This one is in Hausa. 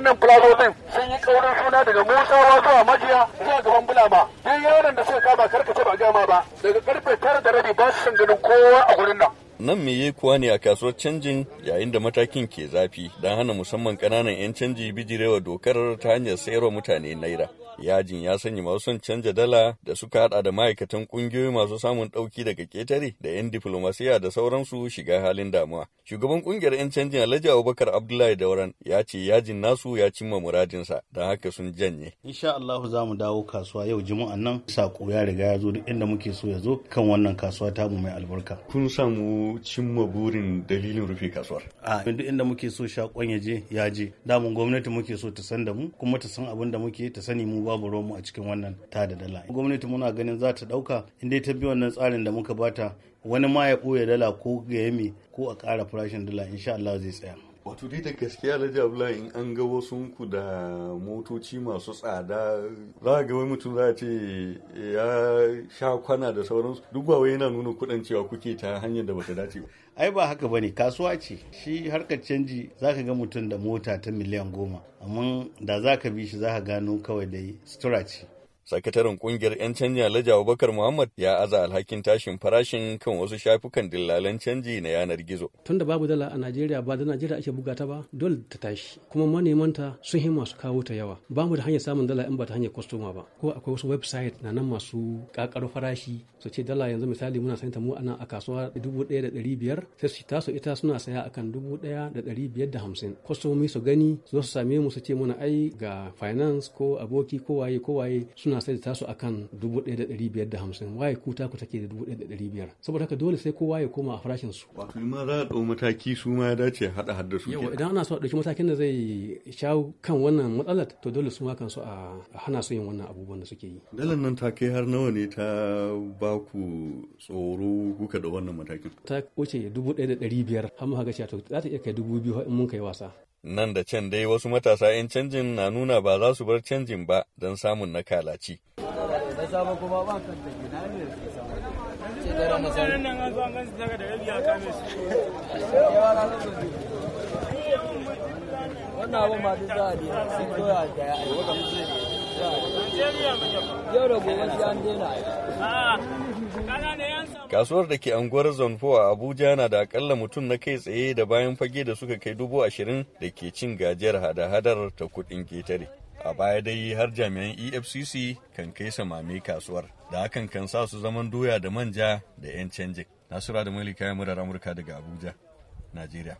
wannan plazozin sun yi kaurin suna daga musawa zuwa majiya zuwa gaban bulama. Duk yaron da suka kama karkace ba gama ba. Daga ƙarfe tara da rabi ba su san ganin kowa a gurin nan. Nan me kuwa ne a kasuwar canjin yayin da matakin ke zafi don hana musamman ƙananan 'yan canji bijirewa dokar ta hanyar sayarwa mutane naira? Yajin ya sanya masu son canja dala da suka hada da ma'aikatan kungiyoyi masu samun ɗauki daga ƙetare da 'yan diflomasiya da sauransu shiga halin damuwa. Shugaban ƙungiyar 'yan canjin alhaji abubakar abdullahi dauran ya ce yajin nasu ya cimma muradinsa don haka sun janye. Insha allahu za mu dawo kasuwa yau juma'an nan. Sako ya riga ya zo duk inda muke so ya zo kan wannan kasuwa tamu mai albarka. Kun samu cimma burin dalilin rufe kasuwar? A duk inda muke so shakon ya je ya je. Damun gwamnati muke so ta san da mu kuma ta san abin da muke ta sani mu babu mu a cikin wannan ta da dala. Gwamnati muna ganin za ta ɗauka inda ta bi wannan tsarin da muka bata wani ma ya ɓoye dala ko ga yami ko a ƙara farashin dala insha Allah zai tsaya. Wato dai da gaskiya Alhaji Abdullahi in an ga wasu ku da motoci masu tsada za ga wani mutum za a ce ya sha kwana da sauransu. Duk ba wai yana nuna kuɗin cewa kuke ta hanyar da bata dace ba. Ai ba haka ba ne kasuwa ce. Shi harkar canji zaka ga mutum da mota ta miliyan goma. Amma da zaka bi shi zaka gano kawai dai sutura ce. Sakataren ƙungiyar 'yan canji Alhaji Abubakar Muhammad ya aza alhakin tashin farashin kan wasu shafukan dillalan canji na yanar gizo. Tunda babu dala a Najeriya ba da Najeriya ake buga ta ba dole ta tashi. Kuma manemanta sun yi masu kawo ta yawa. Ba mu da hanyar samun dala in ba ta hanyar kwastoma ba. Ko akwai wasu website na nan masu kakaro farashi su ce dala yanzu misali muna sayanta mu a nan a kasuwa dubu ɗaya da ɗari biyar sai su taso ita suna saya akan dubu ɗaya da ɗari biyar da hamsin. Kwastomomi su gani su zo su same mu su ce muna ai ga finance ko aboki ko waye ko waye suna sai da tasu akan dubu ɗaya da ɗari biyar da hamsin waye ku taku take da dubu ɗaya da ɗari biyar saboda haka dole sai kowa ya koma a farashin su. wato ma za a ɗau mataki su ma ya dace haɗa hadda su yawa idan ana so a ɗauki matakin da zai shawo kan wannan matsalar to dole su ma kan su a hana su yin wannan abubuwan da suke yi. dalar nan ta kai har nawa ne ta ba ku tsoro kuka da wannan matakin. ta wuce dubu ɗaya da ɗari biyar har muka ga cewa to za ta iya kai dubu biyu in mun kai wasa. Nan da can dai wasu matasa 'yan canjin na nuna ba za su bar canjin ba don samun na kalaci. Wannan abin ma duk za a biya sun koya da ya Kasuwar da ke anguwar Zonfo a Abuja na da akalla mutum na kai tsaye da bayan fage da suka kai dubu ashirin da ke cin gajiyar hada-hadar ta kuɗin ƙetare. A baya dai har jami'an EFCC kan kai samame kasuwar, da hakan kan sa su zaman doya da manja da 'yan canjin. Nasura da Malika ya murar Amurka daga Abuja, Najeriya.